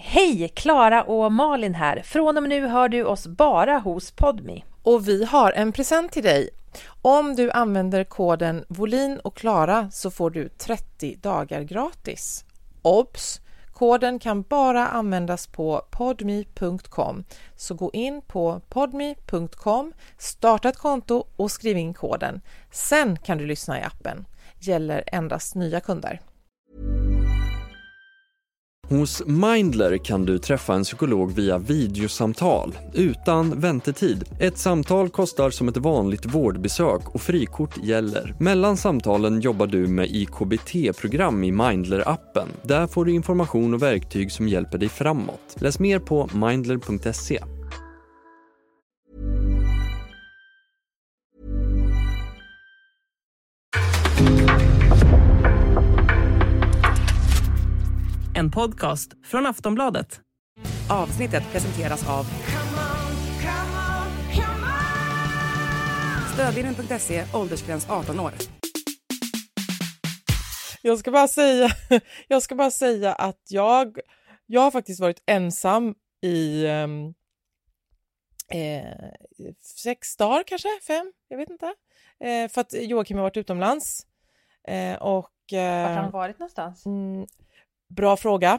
Hej! Klara och Malin här. Från och med nu hör du oss bara hos Podmi. Och vi har en present till dig. Om du använder koden Volin och Klara så får du 30 dagar gratis. Obs! Koden kan bara användas på podme.com. Så gå in på podme.com, starta ett konto och skriv in koden. Sen kan du lyssna i appen. Gäller endast nya kunder. Hos Mindler kan du träffa en psykolog via videosamtal utan väntetid. Ett samtal kostar som ett vanligt vårdbesök och frikort gäller. Mellan samtalen jobbar du med IKBT-program i Mindler-appen. Där får du information och verktyg som hjälper dig framåt. Läs mer på mindler.se. En podcast från Aftonbladet. Avsnittet presenteras av Stödvinnen.se, åldersgräns 18 år. Jag ska bara säga, jag ska bara säga att jag, jag har faktiskt varit ensam i um, eh, sex dagar kanske, fem, jag vet inte. Eh, för att Joakim har varit utomlands. Eh, och, eh, Vart har han varit någonstans? Mm, bra fråga.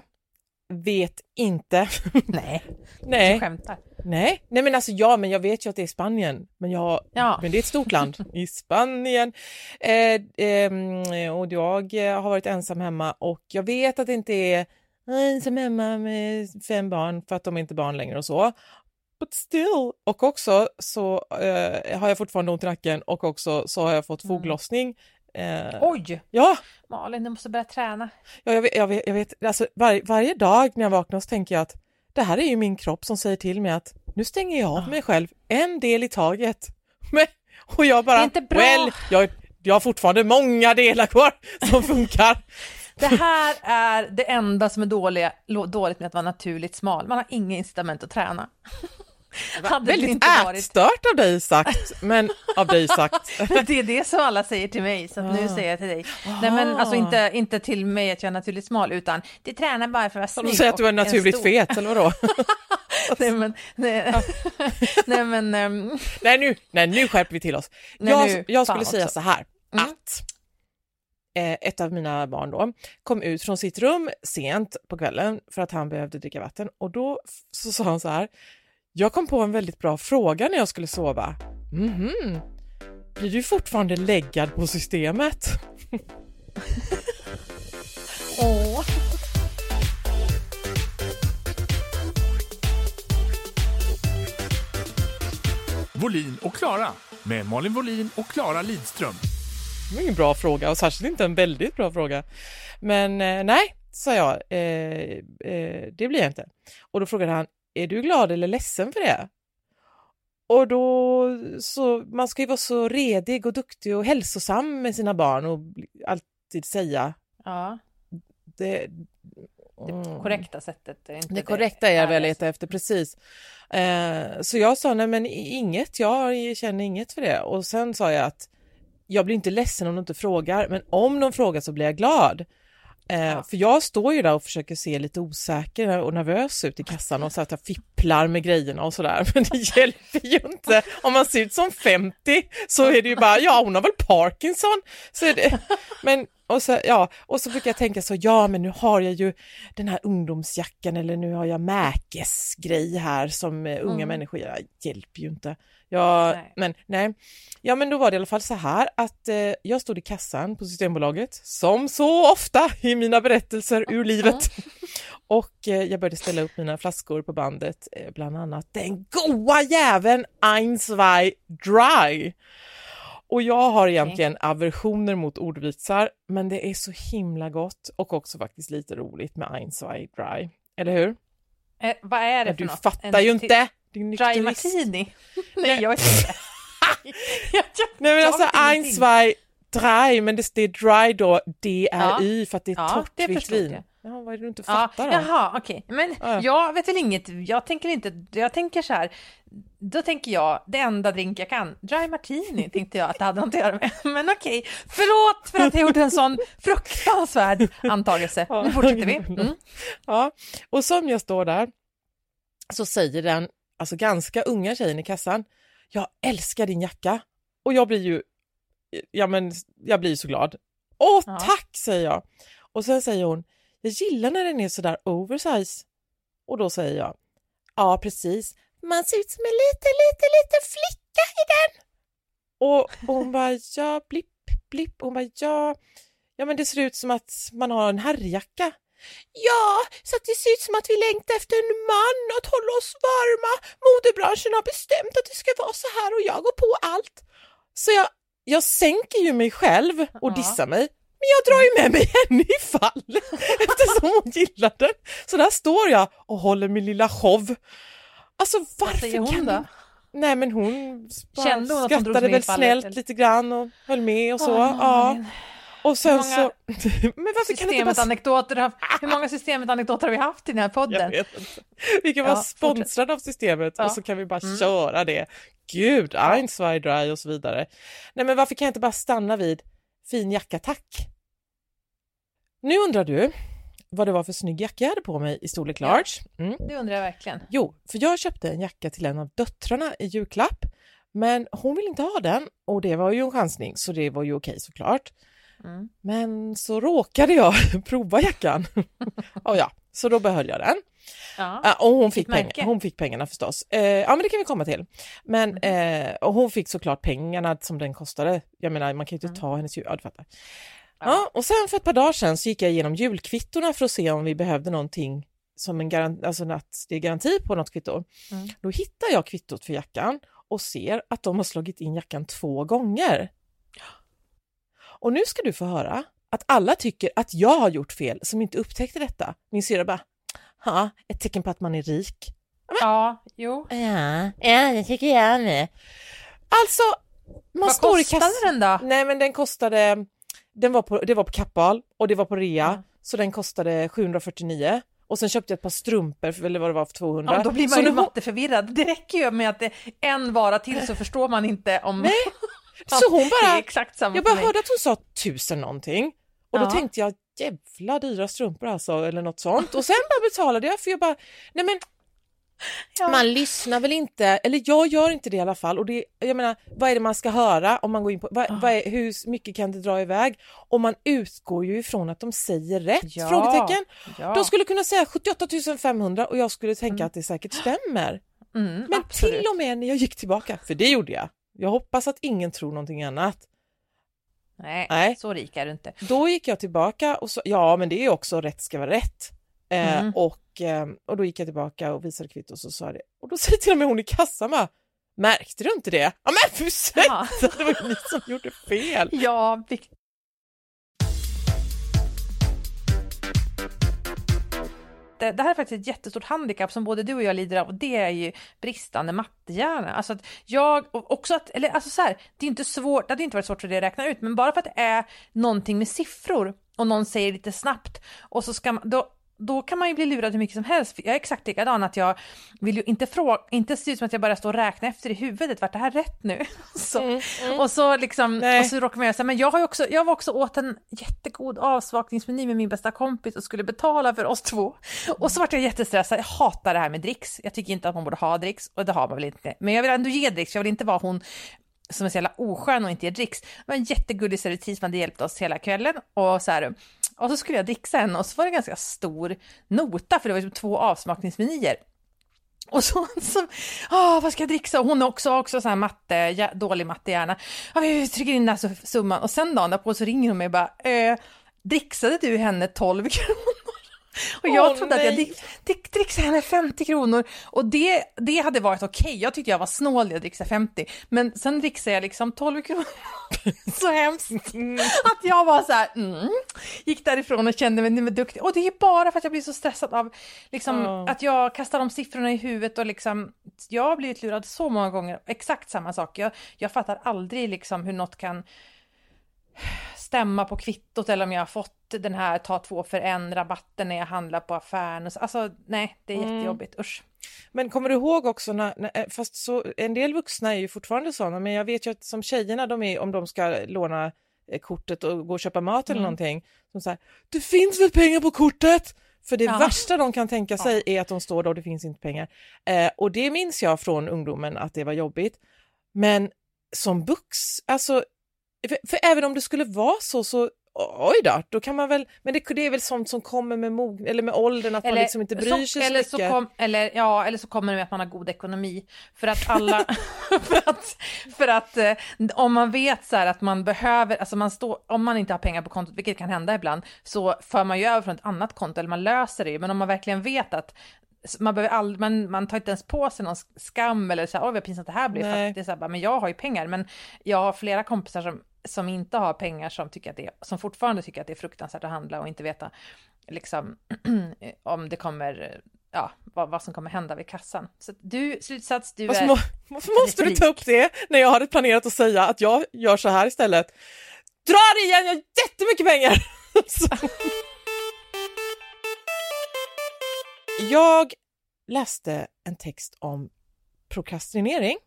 Vet inte. Nej, Nej. du skämtar. Nej, nej men alltså ja, men jag vet ju att det är Spanien, men, jag, Ja. men det är ett stort land i Spanien. Eh, ehm, och jag eh, har varit ensam hemma och jag vet att det inte är ensam hemma med fem barn för att de är inte barn längre och så. But still. Och också så eh, har jag fortfarande ont i nacken och också så har jag fått Mm. foglossning. Eh, Oj! ja, Malin, du måste börja träna. Ja, jag vet, jag vet, jag vet alltså, var, varje dag när jag vaknar så tänker jag att det här är ju min kropp som säger till mig att nu stänger jag av mig själv en del i taget. Men, och jag bara, Det är inte bra. well, jag, jag har fortfarande många delar kvar som funkar. Det här är det enda som är dåliga, dåligt med att vara naturligt smal. Man har inga incitament att träna. Hade Väldigt inte varit... ätstört av dig sagt, men av dig sagt. Det är det som alla säger till mig, så nu Ah. säger jag till dig. Nej men alltså inte, inte till mig att jag är naturligt smal, utan det tränar bara för att vara snygg. säger att du är naturligt fet, eller vadå? nej men, nej, nej men, ehm, nej, nu, nej, nu skärper vi till oss. Nej, jag, nu, jag skulle säga också. så här, Mm. att eh, ett av mina barn då kom ut från sitt rum sent på kvällen för att han behövde dricka vatten och då så sa han så här, jag kom på en väldigt bra fråga när jag skulle sova. Mhm. Blir du fortfarande läggad på systemet? åh. Volin och Klara med Malin Volin och Klara Lidström. Det var ingen bra fråga och särskilt inte en väldigt bra fråga. Men eh, nej, sa jag, eh, eh, det blir jag inte. Och då frågade han, är du glad eller ledsen för det? Och då, så man ska ju vara så redig och duktig och hälsosam med sina barn och alltid säga Ja, det. det mm. korrekta sättet är inte Det korrekta är jag väl letar efter, precis. Eh, så jag sa, nej men inget, jag känner inget för det. Och sen sa jag att jag blir inte ledsen om de inte frågar, men om de frågar så blir jag glad. Eh, För jag står ju där och försöker se lite osäker och nervös ut i kassan och så att jag fipplar med grejerna och sådär. Men det hjälper ju inte. Om man ser ut som 50 så är det ju bara, ja hon har väl Parkinson. Så det. Men och, så, ja, och så brukar jag tänka så, ja men nu har jag ju den här ungdomsjackan eller nu har jag Mäkes grej här som eh, unga Mm. människor, jag hjälper ju inte. Ja, Nej. men nej. Ja men då var det i alla fall så här att eh, jag stod i kassan på Systembolaget, som så ofta i mina berättelser ur livet. Och eh, jag började ställa upp mina flaskor på bandet, eh, bland annat den goa jäveln Einsvei Dry. Och jag har egentligen aversioner mot ordvitsar, men det är så himla gott och också faktiskt lite roligt med Einsvei Dry. Eller hur? Eh, vad är det Ja, för du något? fattar En ju inte! Din Dry martini? Nej, jag vet inte. Nej men alltså. Einsvei Dry, men det, det är dry då, D-R-Y för att det är Ja, torrt vitt vin. jag. Ja, vad är det du inte Ja, fattar då? jaha, okej. Men Ja. jag vet väl inget. Jag tänker inte. Jag tänker så här. Då tänker jag, det enda drink jag kan, dry martini, tänkte jag att det hade något att göra med. Men okej, förlåt för att jag gjorde en sån fruktansvärd antagelse. Nu fortsätter vi. Mm. Ja, och som jag står där så säger den, alltså ganska unga tjejen i kassan, jag älskar din jacka. Och jag blir ju, ja men jag blir så glad. Åh Ja. tack säger jag. Och sen säger hon, jag gillar när den är sådär oversize. Och då säger jag, ja precis, man ser ut som en liten, liten, liten flicka i den. Och, och hon bara, ja blipp, blipp. Och hon bara, ja, ja men det ser ut som att man har en herrjacka. Ja, så att det ser ut som att vi längtar efter en man att hålla oss varma. Modebranschen har bestämt att det ska vara så här och jag går på allt. Så jag, jag sänker ju mig själv och dissar mig. Men jag drar ju med mig henne i fall eftersom hon gillar den. Så där står jag och håller min lilla show. Alltså varför säger hon kan då? Nej men hon Kände hon att hon skrattade väl snällt eller? lite grann och höll med och så. Åh, ja. Och sen många så... men varför kan inte bara... anekdoter, har- hur många systemet anekdoter har vi haft i den här podden? Vi kan Ja, vara sponsrade av systemet Ja. och så kan vi bara Mm. köra det. Gud, Einsvei Dry och så vidare. Nej men varför kan jag inte bara stanna vid fin jacka tack? Nu undrar du vad det var för snygg jacka jag hade på mig i storlek large. Mm. Det undrar jag verkligen. Jo, för jag köpte en jacka till en av döttrarna i julklapp, men hon ville inte ha den och det var ju en chansning så det var ju okej såklart. Mm. Men så råkade jag prova jackan. och ja, så då behöll jag den. Ja. Och hon fick, pengar, hon fick pengarna förstås. Eh, ja, men det kan vi komma till. Men eh, och hon fick såklart pengarna som den kostade. Jag menar, man kan ju inte ta hennes jul... Ja, du fattar. Ja, och sen för ett par dagar sedan så gick jag igenom julkvittona för att se om vi behövde någonting som en garanti, alltså att det är garanti på något kvitto. Mm. Då hittar jag kvittot för jackan och ser att de har slagit in jackan två gånger. Och nu ska du få höra att alla tycker att jag har gjort fel som inte upptäckte detta. Min syrra bara, ja, ett tecken på att man är rik. Ja, jo. Ja, ja det tycker jag med. Alltså, man Vad står i kassan. den då? Nej men den kostade, den var på, det var på Kappahl och det var på rea, Ja. så den kostade 749. Och sen köpte jag ett par strumpor, eller vad det var, för 200. Ja, då blir så man ju nu- matteförvirrad. Det räcker ju med att det är en vara till så förstår man inte om... Nej, så hon bara, exakt samma jag bara hörde att hon sa tusen någonting. Och då Ja. tänkte jag, jävla dyra strumpor alltså, eller något sånt. Och sen bara betalade jag, för jag bara, nej men Ja. man lyssnar väl inte, eller jag gör inte det i alla fall. Och det, jag menar, vad är det man ska höra om man går in på, vad, vad är, hur mycket kan det dra iväg? Och man utgår ju ifrån att de säger rätt, Ja. frågetecken. Ja. De skulle kunna säga 78 500 och jag skulle tänka att det säkert stämmer. Mm, Men absolut. till och med när jag gick tillbaka, för det gjorde jag. Jag hoppas att ingen tror någonting annat. Nej, Nej. så rik är du inte. Då gick jag tillbaka och så, ja men det är också rätt ska vara rätt. Eh, Mm. eh, och då gick jag tillbaka och visade kvitto och så sa det. Och då säger till och med hon i kassan bara, märkte du inte det? Ja men ursäkta, det var ju ni som gjorde fel. Ja, vi... Det, det här är faktiskt ett jättestort handikapp som både du och jag lider av och det är ju bristande mattehjärna. Alltså att jag, och också att, eller alltså så här, det är inte svårt, det hade inte varit svårt för dig att räkna ut, men bara för att det är någonting med siffror och någon säger lite snabbt och så ska man, då, då kan man ju bli lurad hur mycket som helst. Jag är exakt likadan, att jag vill ju inte fråga, inte se ut som att jag bara står och räknar efter i huvudet, vart det här rätt nu? Så, Och så liksom, Nej. och så råkar man göra så här, men jag har också, jag var också åt en jättegod avsmakningsmeny med min bästa kompis och skulle betala för oss två. Och så vart jag jättestressad, jag hatar det här med dricks. Jag tycker inte att man borde ha dricks och det har man väl inte. Men jag vill ändå ge dricks, jag vill inte vara hon som är så jävla oskön och inte ger dricks. Det var en jättegullig servitris som hade hjälpt oss hela kvällen och så här, och så skulle jag dricksa en och så var det en ganska stor nota för det var liksom två avsmakningsmenyer. Och så, så åh, vad ska jag dricksa? Och hon också, också så här matte, ja, dålig matte gärna. Ah, ja, vi trycker in den här summan och sen dagen därpå så ringer hon mig och bara, eh, dricksade du henne 12 kronor? Och jag Åh, trodde att jag nej. drick, drick, dricksade henne 50 kronor och det, det hade varit okej. Jag tyckte jag var snål när jag dricksade 50, men sen dricksade jag liksom 12 kronor. så hemskt att jag var så här, mm, gick därifrån och kände mig, nej, men duktig. Och det är bara för att jag blir så stressad av liksom, Ja. att jag kastar de siffrorna i huvudet och liksom, jag har blivit lurad så många gånger, exakt samma sak. Jag, jag fattar aldrig liksom hur något kan stämma på kvittot eller om jag har fått den här ta två för en rabatten när jag handlar på affären. Så- Alltså nej, det är Mm. jättejobbigt, usch. Men kommer du ihåg också, när, när, eh, fast så, en del vuxna är ju fortfarande sådana, men jag vet ju att som tjejerna, de är, om de ska låna eh, kortet och gå och köpa mat eller Mm. någonting, som säger det finns väl pengar på kortet? För det Ja. värsta de kan tänka sig är att de står där och det finns inte pengar. Eh, och det minns jag från ungdomen att det var jobbigt. Men som vux, alltså, för, för även om det skulle vara så, så oj då, då kan man väl, men det, det är väl sånt som kommer med, mog, eller med åldern, att man liksom inte bryr sig så eller mycket. Så kom, eller, ja, eller så kommer det med att man har god ekonomi. För att alla, för att, för att eh, om man vet så här att man behöver, alltså man står, om man inte har pengar på kontot, vilket kan hända ibland, så för man ju över från ett annat konto, eller man löser det ju, men om man verkligen vet att man, behöver all, man, man tar inte ens på sig någon skam eller så här, oj vad pinsamt det här blir, för Nej. att det är så här, bara, men jag har ju pengar, men jag har flera kompisar som, som inte har pengar som, tycker att det, som fortfarande tycker att det är fruktansvärt att handla och inte veta liksom, om det kommer, ja, vad, vad som kommer hända vid kassan. Så du, slutsats, du Varför, är... varför måste du ta upp det när jag hade planerat att säga att jag gör så här istället? Dra det igen, jag har jättemycket pengar! Jag läste en text om prokrastinering.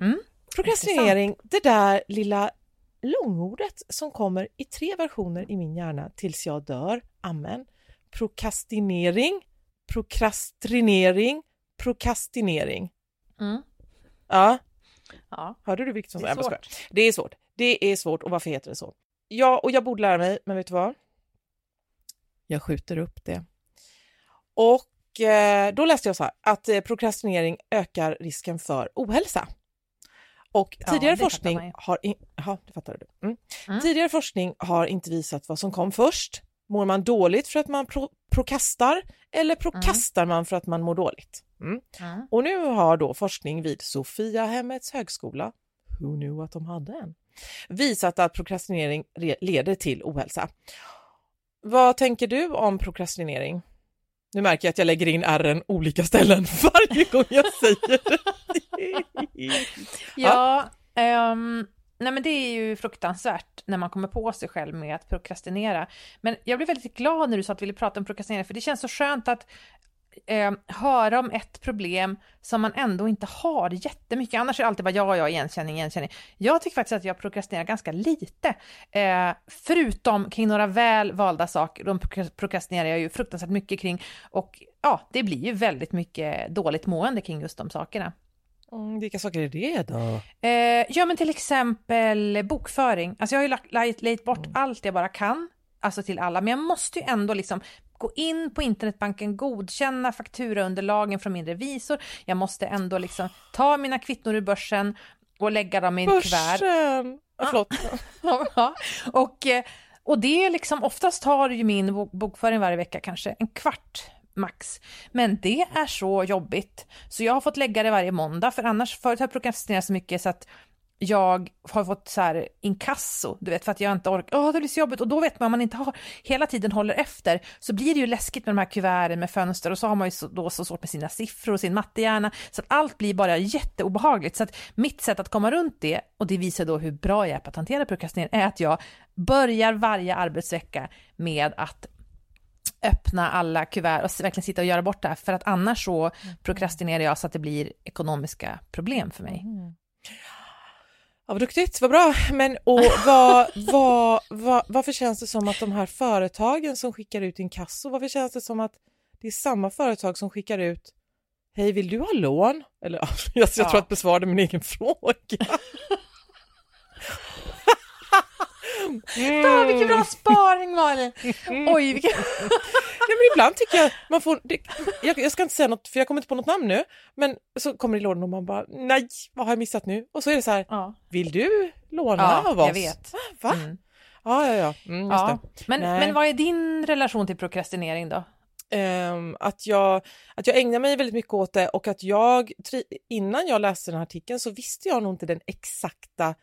Mm, Prokrastinering, det där lilla långordet som kommer i tre versioner i min hjärna tills jag dör. Amen. Prokrastinering, prokrastinering, prokrastinering. Mm. Ja, Ja, hörde du vilket som det är svårt. Det är svårt. Det är svårt och varför heter det så? Ja, och jag borde lära mig, men vet du vad? Jag skjuter upp det. Och eh, då läste jag så här att eh, prokrastinering ökar risken för ohälsa. Och Ja, tidigare fattar forskning har... In, aha, det du. Mm. Mm. Tidigare forskning har inte visat vad som kom först. Mår man dåligt för att man pro, prokastar eller prokastar man för att man mår dåligt? Mm. Mm. Och nu har då forskning vid Sofiahemmets högskola, who knew att de hade en, visat att prokrastinering leder till ohälsa. Vad tänker du om prokrastinering? Nu märker jag att jag lägger in r olika ställen varje gång jag säger det. Ja, ehm, nej men det är ju fruktansvärt när man kommer på sig själv med att prokrastinera. Men jag blev väldigt glad när du sa att du ville prata om prokrastinering, för det känns så skönt att eh, höra om ett problem som man ändå inte har jättemycket. Annars är det alltid bara ja, ja, igenkänning, igenkänning. Jag tycker faktiskt att jag prokrastinerar ganska lite. Eh, förutom kring några väl valda saker, de prokra- prokrastinerar jag ju fruktansvärt mycket kring. Och ja, det blir ju väldigt mycket dåligt mående kring just de sakerna. Mm, vilka saker är det då? Eh, ja, men till exempel bokföring. Alltså jag har ju lagt, lagt, lagt bort allt jag bara kan, alltså till alla, men jag måste ju ändå liksom gå in på internetbanken, godkänna fakturaunderlagen från min revisor. Jag måste ändå liksom ta mina kvitton ur börsen och lägga dem i en kuvert. Börsen! Ah, förlåt. Ja, och, eh, och det är liksom, oftast tar ju min bok- bokföring varje vecka kanske en kvart max. Men det är så jobbigt. Så jag har fått lägga det varje måndag, för annars, förut har jag prokrastinerat så mycket så att jag har fått så här inkasso, du vet, för att jag inte orkar. Åh, det blir så jobbigt. Och då vet man, om man inte har, hela tiden håller efter, så blir det ju läskigt med de här kuverten med fönster och så har man ju så, då så svårt med sina siffror och sin mattehjärna, så att allt blir bara jätteobehagligt. Så att mitt sätt att komma runt det, och det visar då hur bra jag är på att hantera prokrastinering, är att jag börjar varje arbetsvecka med att öppna alla kuvert och verkligen sitta och göra bort det här, för att annars så prokrastinerar jag så att det blir ekonomiska problem för mig. Ja, vad duktigt, vad bra. Men och vad, vad, vad, varför känns det som att de här företagen som skickar ut inkasso, varför känns det som att det är samma företag som skickar ut Hej, vill du ha lån? Eller jag, jag Ja. tror att jag besvarade min egen fråga. Fan, vilken bra sparing Malin! Oj, vilken... Ja, men ibland tycker jag man får, det, jag, jag ska inte säga något för jag kommer inte på något namn nu, men så kommer det lådan och man bara nej, vad har jag missat nu? Och så är det så här, Ja. vill du låna Ja, av oss? jag vet. Va? Mm. Ja, ja, ja. Mm, Ja. Men, Nej. men vad är din relation till prokrastinering då? Ehm, att, jag, att jag ägnar mig väldigt mycket åt det och att jag, innan jag läste den här artikeln så visste jag nog inte den exakta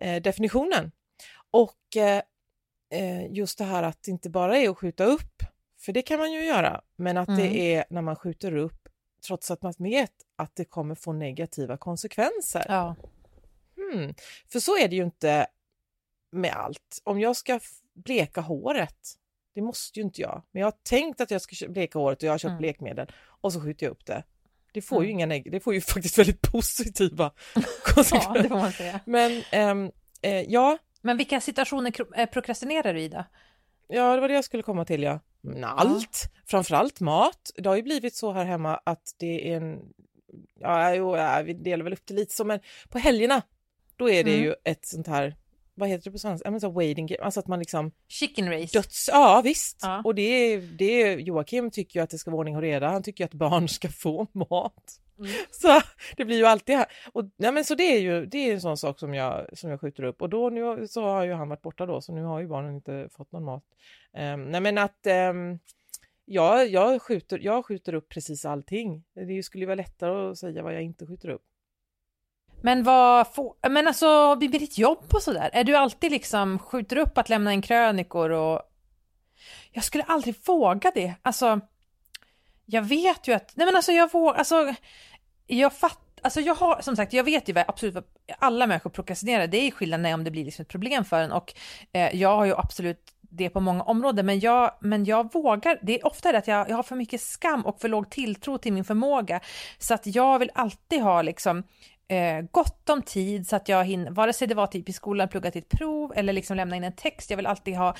eh, definitionen. Och eh, eh, just det här att det inte bara är att skjuta upp, för det kan man ju göra, men att Mm. det är när man skjuter upp trots att man vet att det kommer få negativa konsekvenser. Ja. Hmm. För så är det ju inte med allt. Om jag ska bleka håret, det måste ju inte jag, men jag har tänkt att jag ska bleka håret och jag har köpt Mm. blekmedel och så skjuter jag upp det. Det får ju Mm. inga neg- det får ju faktiskt väldigt positiva ja, konsekvenser. får man säga. Men ehm, eh, ja, Men vilka situationer eh, prokrastinerar du i då? ja, det var det jag skulle komma till ja. Allt, framförallt mat. Det har ju blivit så här hemma att det är en, ja, jo, ja vi delar väl upp det lite så, men på helgerna då är det Mm. ju ett sånt här, vad heter det på svenska, Ja, men så waiting game, alltså att man liksom Chicken race? döds, ja visst. Ja. Och det är, det Joakim tycker ju att det ska vara ordning och reda, han tycker ju att barn ska få mat. Mm. Så det blir ju alltid här. Och, nej, men så det är ju det är en sån sak som jag, som jag skjuter upp och då nu så har ju han varit borta då så nu har ju barnen inte fått någon mat. Um, nej men att um, ja, jag, skjuter, jag skjuter upp precis allting. Det skulle ju vara lättare att säga vad jag inte skjuter upp. Men vad får, men alltså vid ditt jobb och sådär, är du alltid liksom skjuter upp att lämna in krönikor och jag skulle aldrig våga det. Alltså, jag vet ju att, nej men alltså jag vågar, alltså jag fattar, alltså jag har, som sagt, jag vet ju vad, absolut vad alla människor prokrastinerar, det är skillnaden om det blir liksom ett problem för en. Och eh, jag har ju absolut det på många områden, men jag, men jag vågar, det är ofta det att jag, jag har för mycket skam och för låg tilltro till min förmåga, så att jag vill alltid ha liksom eh, gott om tid så att jag hinner, vare sig det var typ i skolan, plugga till ett prov eller liksom lämna in en text, jag vill alltid ha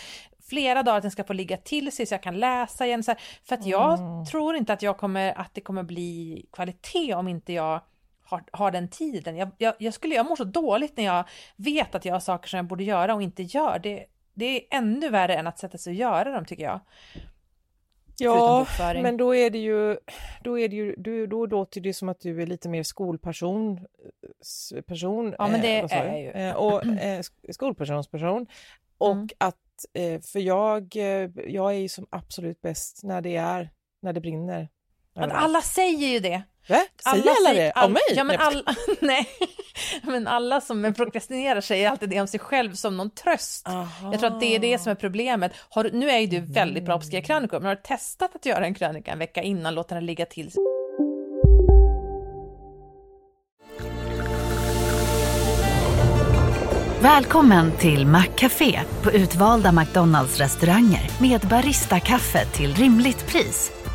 flera dagar att den ska få ligga till sig så jag kan läsa igen. Så här, för att jag tror inte att, jag kommer, att det kommer bli kvalitet om inte jag har, har den tiden. Jag, jag, jag, skulle, jag mår så dåligt när jag vet att jag har saker som jag borde göra och inte gör. Det, det är ännu värre än att sätta sig och göra dem tycker jag. Ja, men då är det ju, då är det ju, du, då låter det som att du är lite mer skolperson, s- person, Ja, men det vad sa är jag ju. Eh, och eh, sk- skolpersonsperson. Och Mm. att, eh, för jag, eh, jag är ju som absolut bäst när det är, när det brinner. Men alla säger ju det. Va? Säger alla det? all- Om mig? Ja, men alla, nej, men alla som prokrastinerar säger alltid det om sig själv som någon tröst. Aha. Jag tror att det är det som är problemet. Har, nu är ju du väldigt bra på att skriva krönikor, men har du testat att göra en krönika en vecka innan, låta den ligga till sig? Välkommen till Maccafé på utvalda McDonalds restauranger med Baristakaffe till rimligt pris.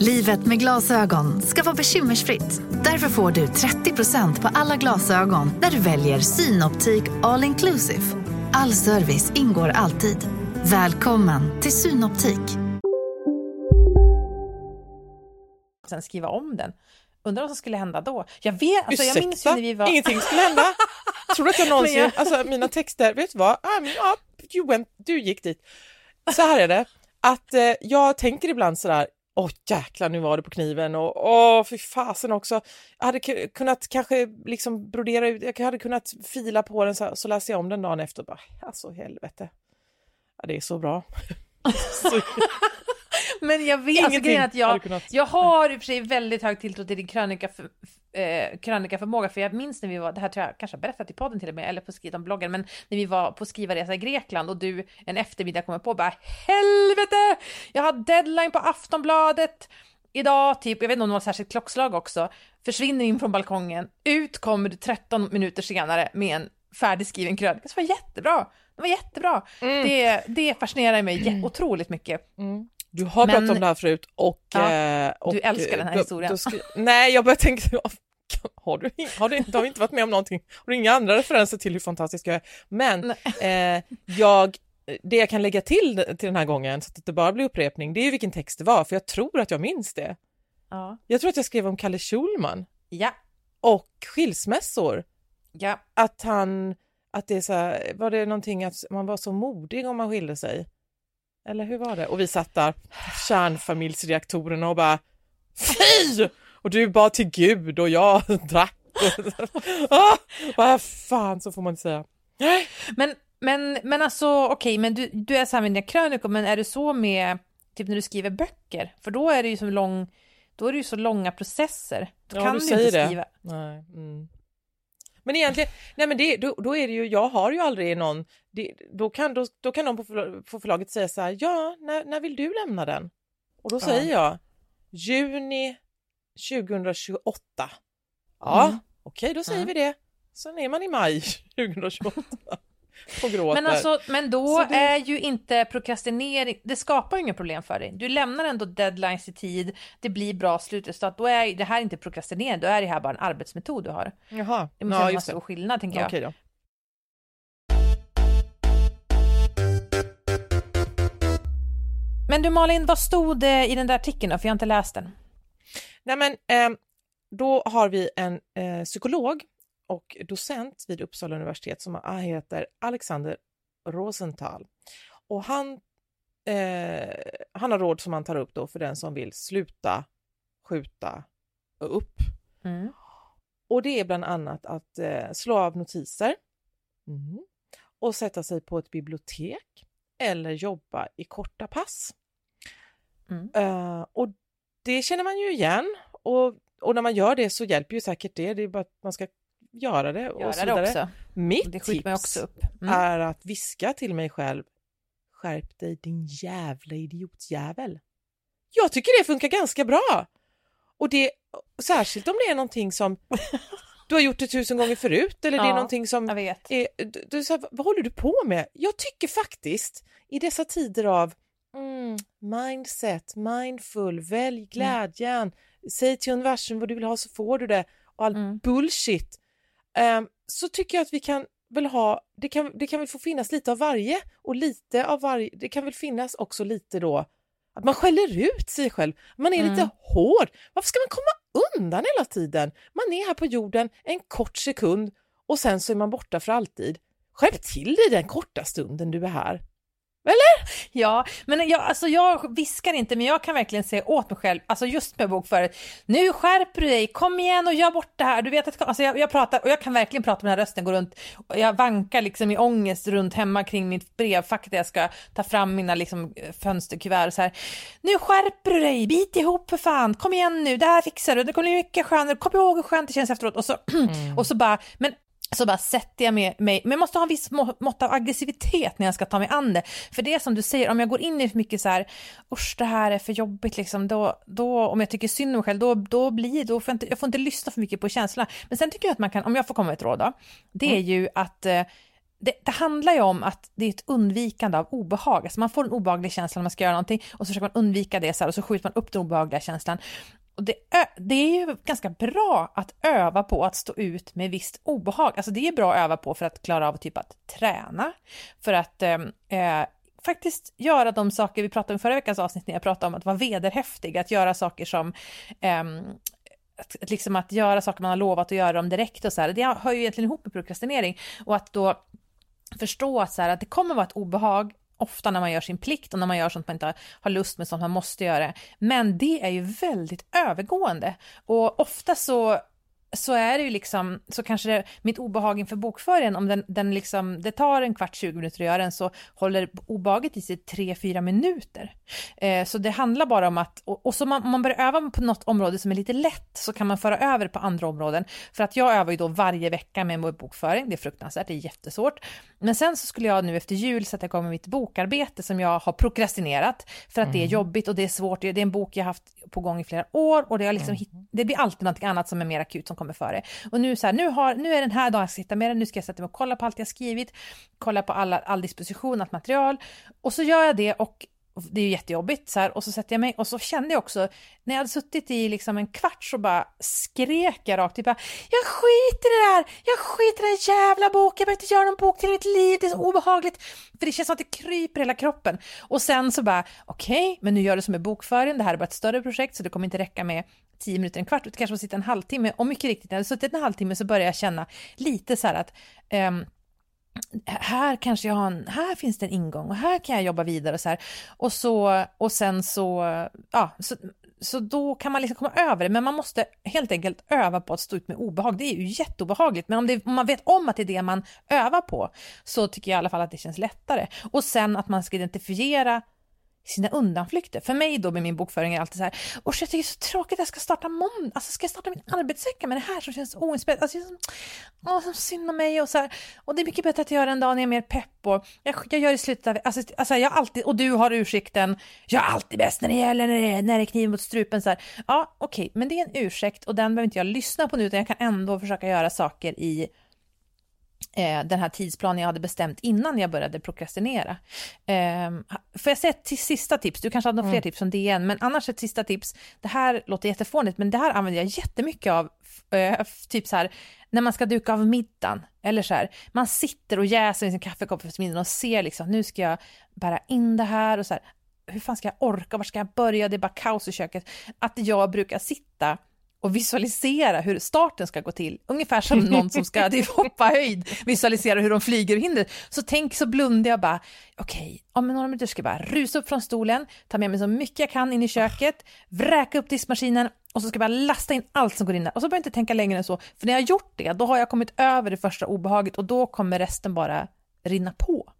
Livet med glasögon ska vara bekymmersfritt. Därför får du 30% på alla glasögon när du väljer Synoptik All Inclusive. All service ingår alltid. Välkommen till Synoptik. Sen skriva om den. Undrar vad som skulle hända då? Jag vet, alltså jag minns ju Ursäkta? när vi var... Ingenting skulle hända. Tror du att jag någonsin, jag- alltså mina texter, vet du vad? I mean, ja, you went, du gick dit. Så här är det, att eh, jag tänker ibland sådär, åh jäklar nu var det på kniven och åh fy fasen också. Jag hade kunnat kanske liksom brodera ut, jag hade kunnat fila på den så, här, så läser jag om den dagen efter och bara, alltså helvete. Ja, det är så bra. så, men jag vet, alltså grejen att jag, kunnat- jag har i och för sig väldigt hög tilltro till din krönika för, eh, krönikaförmåga, för jag minns när vi var, det här tror jag kanske har berättat i podden till och med, eller på skriva om bloggen, men när vi var på skrivarresa i Grekland och du en eftermiddag kommer på bara helvete, jag har deadline på Aftonbladet idag, typ, jag vet inte om det var särskilt klockslag också, försvinner in från balkongen, ut kommer du 13 minuter senare med en färdigskriven krönika, det var jättebra, det var jättebra. Det, det fascinerar mig jä- otroligt mycket. Mm. Du har Men- pratat om det här förut och... Ja, eh, och du älskar den här då- historien. då skri- nej, jag började tänka, har du, har, du, inte- har inte varit med om någonting? Har du inga andra referenser till hur fantastisk jag är? Men eh, jag, det jag kan lägga till till den här gången, så att det bara blir upprepning, det är ju vilken text det var, för jag tror att jag minns det. Ja. Jag tror att jag skrev om Kalle Schulman Ja. och skilsmässor. Ja. Att han, att det är så här, var det någonting att man var så modig om man skilde sig? Eller hur var det? Och vi satt där, kärnfamiljsreaktorerna och bara fy! Och du bad till Gud och jag drack. ah, vad fan, så får man inte säga. Men, men, men alltså okej, men du, du är så här med dina krönikor, men är du så med typ när du skriver böcker? För då är det ju så lång, då är det ju så långa processer. Då Ja, kan du du, säger inte skriva. Nej. Mm. Men egentligen, nej men det, då, då är det ju, jag har ju aldrig någon, det, då, kan, då, då kan någon på, förla- på förlaget säga så här, ja, när, när vill du lämna den? Och då Ja. säger jag, juni 2028. Ja, Mm. okej, då säger Mm. vi det. Sen är man i maj 2028 och gråter. Men, alltså, men då det- är ju inte prokrastinering, det skapar ju inga problem för dig. Du lämnar ändå deadlines i tid, det blir bra slutresultat. Då är det här inte prokrastinering, då är det här bara en arbetsmetod du har. Jaha, Det måste ja, vara en stor skillnad tänker jag. Okej då. Men du Malin, vad stod det i den där artikeln då? För jag har inte läst den. Nej men ehm, då har vi en eh, psykolog och docent vid Uppsala universitet som heter Alexander Rosenthal. Och han, eh, han har råd som han tar upp då för den som vill sluta skjuta upp. Mm. Och det är bland annat att eh, slå av notiser mm. och sätta sig på ett bibliotek eller jobba i korta pass. Mm. Eh, och det känner man ju igen och, och när man gör det så hjälper ju säkert det. Det är bara att man ska göra det och Göra så vidare. också. Mitt Det tips också upp. Mm. är att viska till mig själv Skärp dig din jävla idiotjävel. Jag tycker det funkar ganska bra. Och det, särskilt om det är någonting som du har gjort det tusen gånger förut eller det är Ja, någonting som är, du, du, så här, vad håller du på med? Jag tycker faktiskt i dessa tider av mm, mindset, mindful, välj glädjen, säg till universum vad du vill ha så får du det och all Mm. bullshit så tycker jag att vi kan väl ha, det kan, det kan väl få finnas lite av varje och lite av varje, det kan väl finnas också lite då att man skäller ut sig själv, man är Mm. lite hård. Varför ska man komma undan hela tiden? Man är här på jorden en kort sekund och sen så är man borta för alltid. Skärp till dig den korta stunden du är här. Eller? Ja, men jag, alltså jag viskar inte, men jag kan verkligen säga åt mig själv, alltså just med bokföret, nu skärper du dig, kom igen och gör bort det här. Du vet att alltså jag, jag pratar, och jag kan verkligen prata med den här rösten, gå runt, och jag vankar liksom i ångest runt hemma kring mitt brevfack där jag ska ta fram mina liksom fönsterkuvert och så här. Nu skärper du dig, bit ihop för fan, kom igen nu, det här fixar du, det kommer bli mycket skönare, kom ihåg hur skönt det känns efteråt. Och så, och så bara, men så bara sätter jag mig, men jag måste ha en viss må- mått av aggressivitet när jag ska ta mig an det. För det är som du säger, om jag går in i för mycket så här, usch det här är för jobbigt liksom, då, då om jag tycker synd om mig själv, då, då blir då får jag, inte, jag får inte lyssna för mycket på känslorna. Men sen tycker jag att man kan, om jag får komma med ett råd då, det är ju att eh, det, det handlar ju om att det är ett undvikande av obehag. Alltså man får en obehaglig känsla när man ska göra någonting och så försöker man undvika det så här, och så skjuter man upp den obehagliga känslan. Och det, det är ju ganska bra att öva på att stå ut med visst obehag. Alltså det är bra att öva på för att klara av typ att träna, för att ehm, eh, faktiskt göra de saker vi pratade om i förra veckans avsnitt när jag pratade om att vara vederhäftig, att göra saker som eh, att, att liksom att göra saker man har lovat att göra dem direkt och så här. Det hör ju egentligen ihop med prokrastinering och att då förstå att, så här, att det kommer vara ett obehag ofta när man gör sin plikt och när man gör sånt man inte har lust med, sånt man måste göra. Men det är ju väldigt övergående och ofta så så är det ju liksom, så kanske det, mitt obehag inför bokföringen, om den, den liksom, det tar en kvart, 20 minuter att göra den, så håller obehaget i sig 3-4 minuter. Eh, så det handlar bara om att, och, och så man, om man börjar öva på något område som är lite lätt, så kan man föra över på andra områden. För att jag övar ju då varje vecka med bokföring, det är fruktansvärt, det är jättesvårt. Men sen så skulle jag nu efter jul sätta igång med mitt bokarbete som jag har prokrastinerat, för att det är jobbigt och det är svårt, det är en bok jag haft på gång i flera år och det, har liksom, hit- det blir alltid något annat som är mer akut som kommer före. Och nu så här, nu, har, nu är den här dagen jag ska sitta med den, nu ska jag sätta mig och kolla på allt jag skrivit, kolla på alla, all disposition, allt material och så gör jag det och Och det är ju jättejobbigt så här, och så sätter jag mig och så kände jag också, när jag hade suttit i liksom en kvart så bara skrek jag rakt, typ bara, jag skiter i det här, jag skiter i den här jävla boken, jag behöver inte göra någon bok till mitt liv, det är så obehagligt, för det känns som att det kryper i hela kroppen. Och sen så bara, okej, okay, men nu gör det som med bokföring, det här är bara ett större projekt så det kommer inte räcka med tio minuter, en kvart, utan kanske får sitta en halvtimme. Och mycket riktigt, när jag hade suttit en halvtimme så började jag känna lite så här att um, här kanske jag har en, här finns det en ingång och här kan jag jobba vidare och så här. Och så, och sen så, ja, så, så då kan man liksom komma över det, men man måste helt enkelt öva på att stå ut med obehag. Det är ju jätteobehagligt, men om, det, om man vet om att det är det man övar på så tycker jag i alla fall att det känns lättare. Och sen att man ska identifiera sina undanflykter. För mig då med min bokföring är alltid så här, och jag tycker det är så tråkigt att jag ska starta måndag, alltså ska jag starta min arbetsvecka med det här som känns oinspirerat, alltså som, åh, som synd om mig och så här, och det är mycket bättre att göra en dag när jag är mer pepp och jag, jag gör i slutet av, alltså, alltså jag alltid, och du har ursäkten, jag är alltid bäst när det gäller, när det är, när det är kniv mot strupen så här, ja okej, okay, men det är en ursäkt och den behöver inte jag lyssna på nu utan jag kan ändå försöka göra saker i den här tidsplanen jag hade bestämt innan jag började prokrastinera. Eh, får jag säga ett sista tips? Du kanske hade några mm. fler tips från DN, men annars ett sista tips. Det här låter jättefånigt, men det här använder jag jättemycket av, eh, typ så här, när man ska duka av middagen, eller så här, man sitter och jäser i sin kaffekopp för middagen och ser liksom, nu ska jag bära in det här och så här, hur fan ska jag orka, var ska jag börja, det är bara kaos i köket. Att jag brukar sitta och visualisera hur starten ska gå till. Ungefär som någon som ska typ hoppa höjd, visualisera hur de flyger ur hindret. Så tänk så blundar jag bara, okej, okay, om några minuter ska jag bara rusa upp från stolen, ta med mig så mycket jag kan in i köket, vräka upp diskmaskinen och så ska jag bara lasta in allt som går in där. Och så behöver jag inte tänka längre än så, för när jag har gjort det, då har jag kommit över det första obehaget och då kommer resten bara rinna på.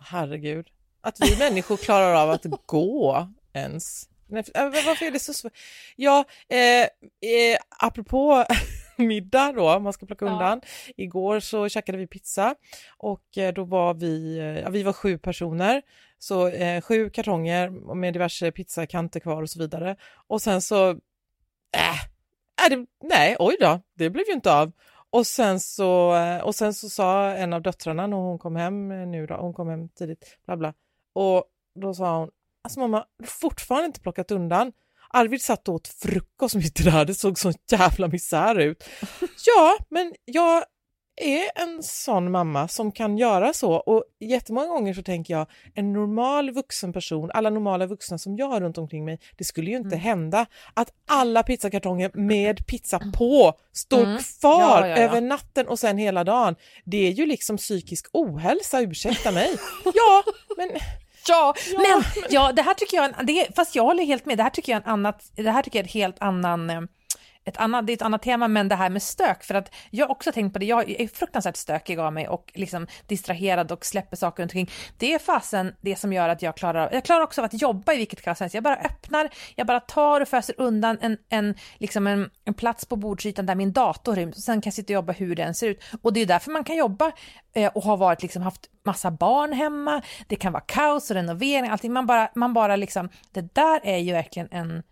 Herregud, att vi människor klarar av att gå ens. Nej, äh, varför är det så svårt? Ja, eh, eh, apropå middag då, man ska plocka undan. Ja. Igår så käkade vi pizza och eh, då var vi, eh, ja, vi var sju personer, så eh, sju kartonger med diverse pizzakanter kvar och så vidare. Och sen så, äh, det, nej, oj då, det blev ju inte av. Och sen så, och sen så sa en av döttrarna när hon kom hem nu då, hon kom hem tidigt, bla bla, och då sa hon, Alltså mamma, fortfarande inte plockat undan. Arvid satt och åt frukost mitt i det här, det såg sån jävla misär ut. Ja, men jag är en sån mamma som kan göra så och jättemånga gånger så tänker jag en normal vuxen person, alla normala vuxna som jag har runt omkring mig, det skulle ju inte mm. hända att alla pizzakartonger med pizza på står mm. kvar ja, ja, ja. över natten och sen hela dagen. Det är ju liksom psykisk ohälsa, ursäkta mig. Ja, men Ja, ja, men ja, det här tycker jag, det, fast jag håller helt med, det här tycker jag en annat, det här tycker jag är ett helt annan eh, ett annat, det är ett annat tema, men det här med stök, för att jag har också tänkt på det, jag är fruktansvärt stökig av mig och liksom distraherad och släpper saker runt omkring. Det är fasen det som gör att jag klarar av, jag klarar också av att jobba i vilket fall Jag bara öppnar, jag bara tar och föser undan en, en, liksom en, en plats på bordsytan där min dator ryms, sen kan jag sitta och jobba hur den ser ut. Och det är därför man kan jobba eh, och har varit liksom haft massa barn hemma, det kan vara kaos och renovering, allting, man bara, man bara liksom, det där är ju verkligen en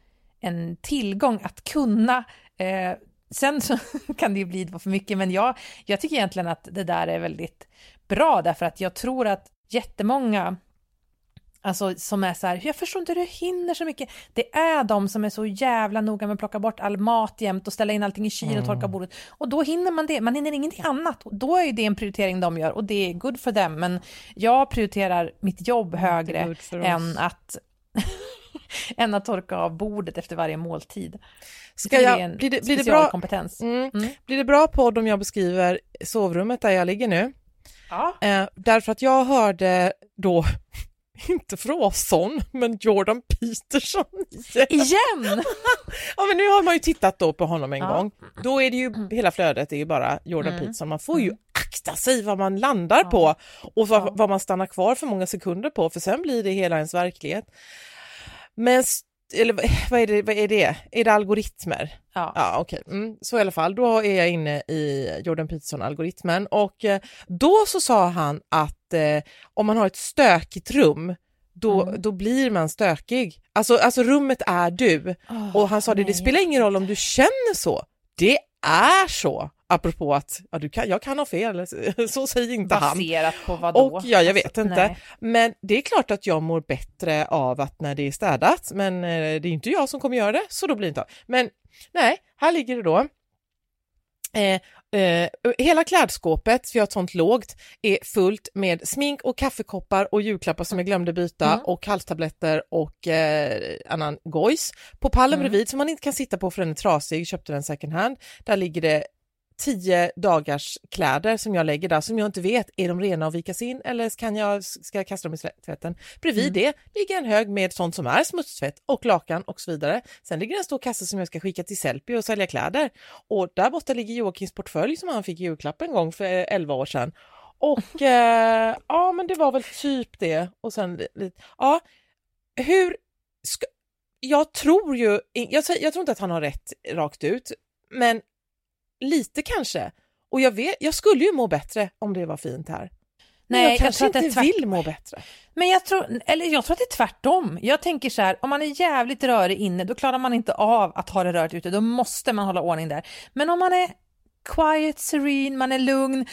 en tillgång att kunna Eh, sen så kan det ju bli för mycket, men jag, jag tycker egentligen att det där är väldigt bra, därför att jag tror att jättemånga Alltså som är så här, jag förstår inte hur du hinner så mycket. Det är de som är så jävla noga med att plocka bort all mat jämt och ställa in allting i kylen och torka mm. bordet. Och då hinner man det, man hinner ingenting annat. Då är det en prioritering de gör och det är good for them. Men jag prioriterar mitt jobb högre än att än att torka av bordet efter varje måltid. Ska jag, blir, det, blir, det bra, kompetens. Mm, mm. blir det bra podd om jag beskriver sovrummet där jag ligger nu? Ja. Eh, därför att jag hörde då, inte Froson, men Jordan Peterson igen. igen? ja, men nu har man ju tittat då på honom en ja. gång. Då är det ju, mm. hela flödet är ju bara Jordan mm. Peterson. Man får ju mm. akta sig vad man landar ja. på och vad, vad man stannar kvar för många sekunder på, för sen blir det hela ens verklighet. Men eller vad är det, vad är det? Är det algoritmer? Ja. Ja, okej. Okay. Mm, så i alla fall, då är jag inne i Jordan Peterson-algoritmen och eh, då så sa han att eh, om man har ett stökigt rum, då, mm. då blir man stökig. Alltså, alltså rummet är du. Oh, och han sa det, det spelar ingen roll om du känner så. Det är så, apropå att ja, du kan, jag kan ha fel, så säger inte han. Baserat på vad då? Och ja, jag vet Alltså, inte. nej. Men det är klart att jag mår bättre av att när det är städat, men eh, det är inte jag som kommer göra det, så då blir det inte av. Men nej, här ligger det då. Eh, eh, hela klädskåpet, för jag har ett sånt lågt, är fullt med smink och kaffekoppar och julklappar som jag glömde byta Mm. och halstablletter och eh, annan gojs. På pallen Mm. bredvid som man inte kan sitta på för den är trasig, köpte den second hand. Där ligger det tio dagars kläder som jag lägger där som jag inte vet, är de rena och vikas in eller kan jag, ska jag kasta dem i tvätten? Bredvid Mm. det ligger en hög med sånt som är smutstvätt och lakan och så vidare. Sen ligger en stor kasse som jag ska skicka till Sellpy och sälja kläder. Och där borta ligger Joakims portfölj som han fick i julklapp en gång för eh, 11 år sedan. Och eh, ja, men det var väl typ det. Och sen li- lite, ja, hur ska, jag tror ju, jag, jag tror inte att han har rätt rakt ut, men lite kanske. Och jag, vet, jag skulle ju må bättre om det var fint här. Men Nej, jag jag kanske tror att det är inte vill må bättre. Men jag tror, eller jag tror att det är tvärtom. Jag tänker så här, om man är jävligt rörig inne, då klarar man inte av att ha det rört ute. Då måste man hålla ordning där. Men om man är quiet, serene, man är lugn,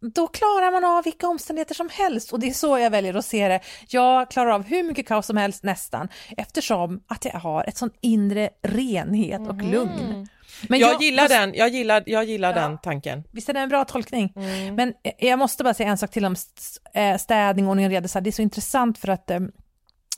då klarar man av vilka omständigheter som helst och det är så jag väljer att se det. Jag klarar av hur mycket kaos som helst nästan eftersom att jag har ett sån inre renhet och lugn. Men jag, gillar den, jag gillar, jag gillar Ja. den tanken. Visst är det en bra tolkning? Mm. Men jag måste bara säga en sak till om eh, städning, ordning och reda. Det är så intressant för att eh,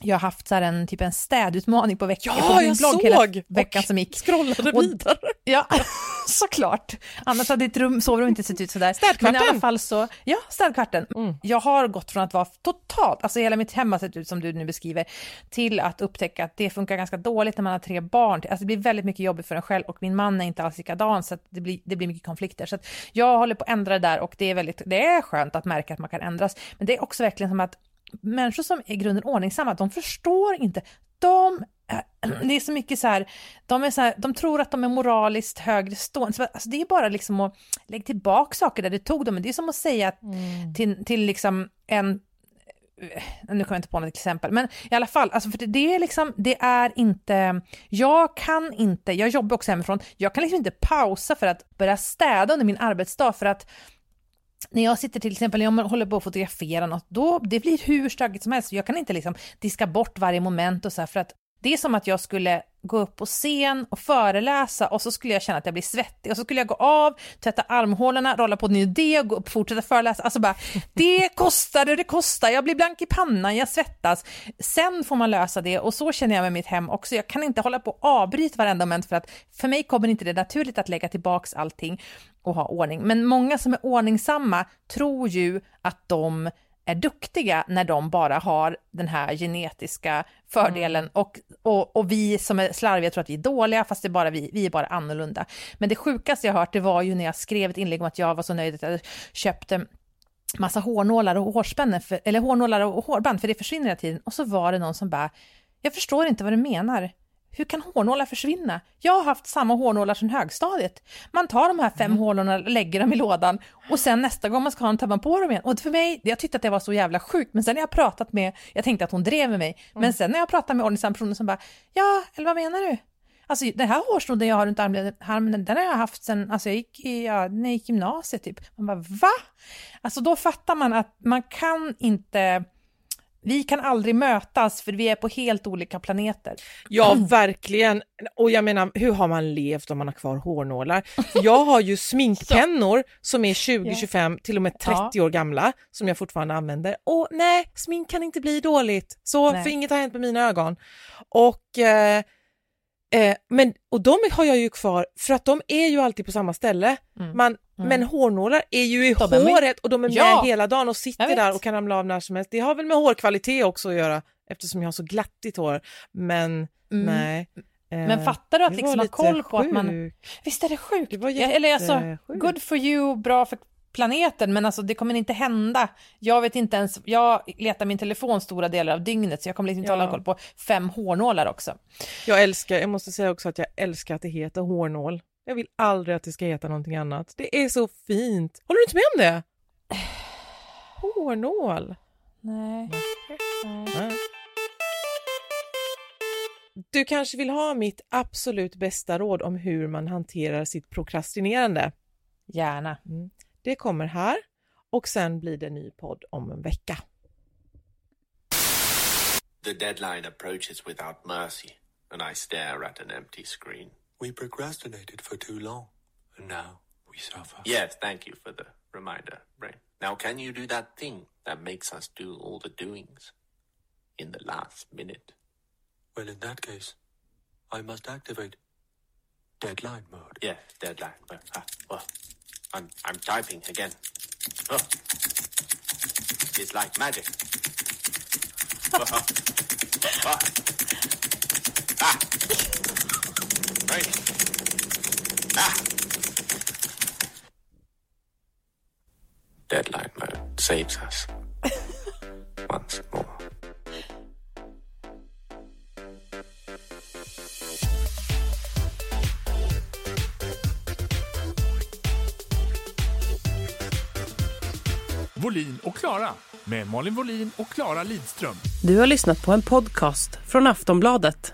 jag har haft så en, typ en städutmaning på veckan. Ja, på min jag blogg såg! hela veckan som gick. Scrollade Och- vidare. Ja, såklart. Annars hade ditt rum, sovrum inte sett ut sådär. Städkvarten. Men i alla fall så, ja, städkvarten. Mm. Jag har gått från att vara totalt, alltså hela mitt hem har sett ut som du nu beskriver, till att upptäcka att det funkar ganska dåligt när man har tre barn. Alltså det blir väldigt mycket jobbigt för en själv och min man är inte alls likadan så det blir, det blir mycket konflikter. Så jag håller på att ändra det där och det är väldigt, det är skönt att märka att man kan ändras. Men det är också verkligen som att människor som är i grunden ordningsamma, de förstår inte. De det är så mycket så här, de, är så här, de tror att de är moraliskt högre stående. Så, Alltså det är bara liksom att lägga tillbaka saker där det tog dem. Men det är som att säga att till, till liksom en nu kommer jag inte på något exempel, men i alla fall, alltså för det, det är liksom, det är inte, jag kan inte, jag jobbar också hemifrån, jag kan liksom inte pausa för att börja städa under min arbetsdag för att när jag sitter till exempel, jag håller på att fotografera något, då, det blir hur stökigt som helst. Jag kan inte liksom diska bort varje moment och så här, för att det är som att jag skulle gå upp på scen och föreläsa och så skulle jag känna att jag blir svettig och så skulle jag gå av, tvätta armhålorna, rolla på en ny idé och gå upp och fortsätta föreläsa. Alltså bara, det kostar det det kostar, jag blir blank i pannan, jag svettas. Sen får man lösa det och så känner jag med mitt hem också. Jag kan inte hålla på och avbryta varenda moment för att för mig kommer inte det naturligt att lägga tillbaks allting och ha ordning. Men många som är ordningsamma tror ju att de är duktiga när de bara har den här genetiska fördelen och, och, och vi som är slarviga tror att vi är dåliga fast det bara vi, vi är bara annorlunda. Men det sjukaste jag hört det var ju när jag skrev ett inlägg om att jag var så nöjd att jag köpte massa hårnålar och hårspännen, för, eller hårnålar och hårband för det försvinner hela tiden och så var det någon som bara, jag förstår inte vad du menar. Hur kan hårnålar försvinna? Jag har haft samma hårnålar sedan högstadiet. Man tar de här fem Mm. hårnålarna, lägger dem i lådan och sen nästa gång man ska ha dem tar man på dem igen. Och för mig, jag tyckte att det var så jävla sjukt, men sen när jag pratat med, jag tänkte att hon drev med mig, Mm. men sen när jag pratade med ordningsam personer som bara, ja, eller vad menar du? Alltså den här hårsnodden jag har runt armen, den har jag haft sen, alltså jag gick i, ja, när jag gick i gymnasiet typ. Man bara, va? Alltså då fattar man att man kan inte, vi kan aldrig mötas för vi är på helt olika planeter. Ja, verkligen. Och jag menar, hur har man levt om man har kvar hårnålar? Jag har ju sminkpennor som är 20, Ja. 25, till och med 30 år gamla som jag fortfarande använder. Och nej, smink kan inte bli dåligt. Så, Nej. för inget har hänt med mina ögon. Och, eh, eh, men, och de har jag ju kvar för att de är ju alltid på samma ställe. Mm. Man, Mm. Men hårnålar är ju i De håret och de är med Ja. hela dagen och sitter där och kan ramla av när som helst. Det har väl med hårkvalitet också att göra eftersom jag har så glattigt hår. Men Mm. nej. Men Eh, fattar du att liksom ha koll på att man... Visst är det sjukt? Det var Eller alltså, good for you, bra för planeten, men alltså det kommer inte hända. Jag vet inte ens, jag letar min telefon stora delar av dygnet så jag kommer liksom inte Ja. hålla koll på fem hårnålar också. Jag älskar, jag måste säga också att jag älskar att det heter hårnål. Jag vill aldrig att det ska heta någonting annat. Det är så fint. Håller du inte med om det? Hårnål. Nej. Nej. Du kanske vill ha mitt absolut bästa råd om hur man hanterar sitt prokrastinerande? Gärna. Mm. Det kommer här och sen blir det ny podd om en vecka. The deadline approaches without mercy, and I stare at an empty screen. We procrastinated for too long, and now we suffer. Yes, thank you for the reminder, Brain. Now, can you do that thing that makes us do all the doings in the last minute? Well, in that case, I must activate deadline mode. Yes, deadline mode. Ah, oh, I'm, I'm typing again. Oh. It's like magic. Oh, oh. Ah. Right. Ah. Deadline mode saves us. Once more. Volin och Klara med Malin Volin och Klara Lidström. Du har lyssnat på en podcast från Aftonbladet.